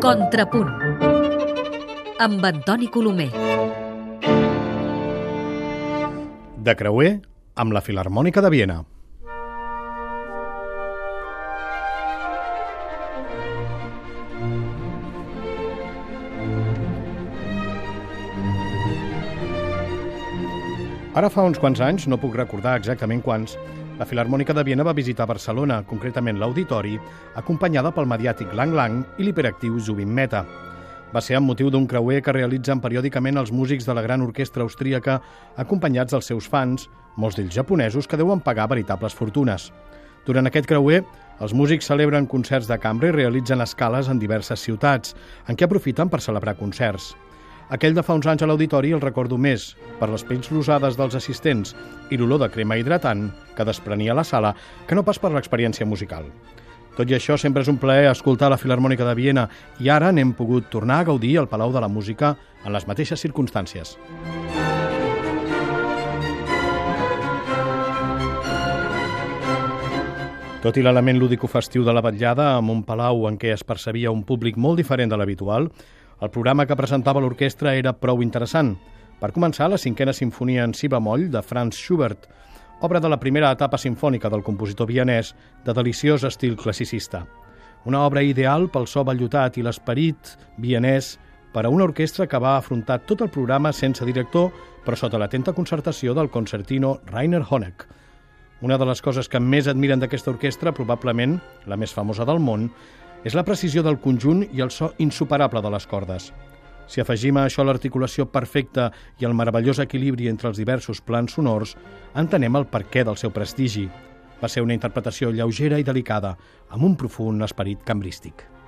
Contrapunt amb Antoni Colomer. De creuer amb la Filarmònica de Viena. Ara fa uns quants anys, no puc recordar exactament quants, la Filarmònica de Viena va visitar Barcelona, concretament l'Auditori, acompanyada pel mediàtic Lang Lang i l'hiperactiu Zubin Mehta. Va ser amb motiu d'un creuer que realitzen periòdicament els músics de la gran orquestra austríaca acompanyats dels seus fans, molts d'ells japonesos, que deuen pagar veritables fortunes. Durant aquest creuer, els músics celebren concerts de cambra i realitzen escales en diverses ciutats, en què aprofiten per celebrar concerts. Aquell de fa uns anys a l'auditori el recordo més per les pells rosades dels assistents i l'olor de crema hidratant que desprenia la sala que no pas per l'experiència musical. Tot i això, sempre és un plaer escoltar la Filarmònica de Viena i ara n'hem pogut tornar a gaudir al Palau de la Música en les mateixes circumstàncies. Tot i l'element lúdico-festiu de la vetllada, amb un palau en què es percebia un públic molt diferent de l'habitual, el programa que presentava l'orquestra era prou interessant. Per començar, la cinquena sinfonia en si bemoll de Franz Schubert, obra de la primera etapa sinfònica del compositor vienès de deliciós estil classicista. Una obra ideal pel so ballotat i l'esperit vienès per a una orquestra que va afrontar tot el programa sense director, però sota l'atenta concertació del concertino Rainer Honeck. Una de les coses que més admiren d'aquesta orquestra, probablement la més famosa del món, és la precisió del conjunt i el so insuperable de les cordes. Si afegim a això l'articulació perfecta i el meravellós equilibri entre els diversos plans sonors, entenem el perquè del seu prestigi. Va ser una interpretació lleugera i delicada, amb un profund esperit cambrístic.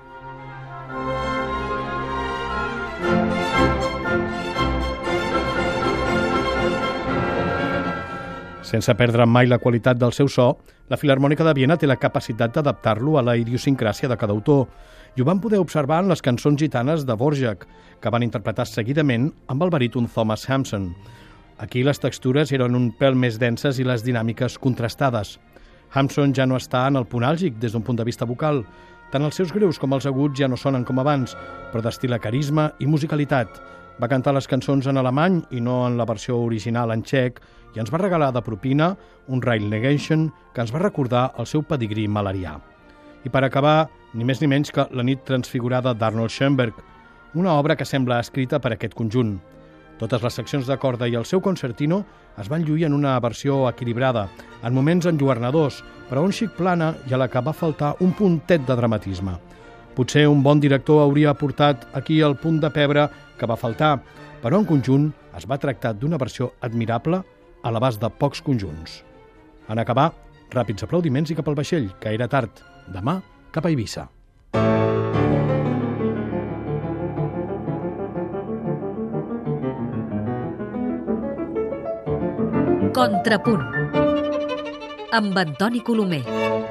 Sense perdre mai la qualitat del seu so, la Filarmònica de Viena té la capacitat d'adaptar-lo a la idiosincràsia de cada autor, i ho van poder observar en les cançons gitanes de Borjak, que van interpretar seguidament amb el baríton Thomas Hampson. Aquí les textures eren un pèl més denses i les dinàmiques contrastades. Hampson ja no està en el punt àlgic des d'un punt de vista vocal. Tant els seus greus com els aguts ja no sonen com abans, però destila carisma i musicalitat. Va cantar les cançons en alemany i no en la versió original en txec i ens va regalar de propina un Rail Negation que ens va recordar el seu pedigrí malarià. I per acabar, ni més ni menys que La nit transfigurada d'Arnold Schoenberg, una obra que sembla escrita per aquest conjunt. Totes les seccions de corda i el seu concertino es van lluir en una versió equilibrada, en moments enlluernadors, però un xic plana i a la que va faltar un puntet de dramatisme. Potser un bon director hauria aportat aquí el punt de pebre que va faltar, però en conjunt es va tractar d'una versió admirable a l'abast de pocs conjunts. En acabar, ràpids aplaudiments i cap al vaixell, que era tard. Demà, cap a Eivissa. Contrapunt amb Antoni Colomer.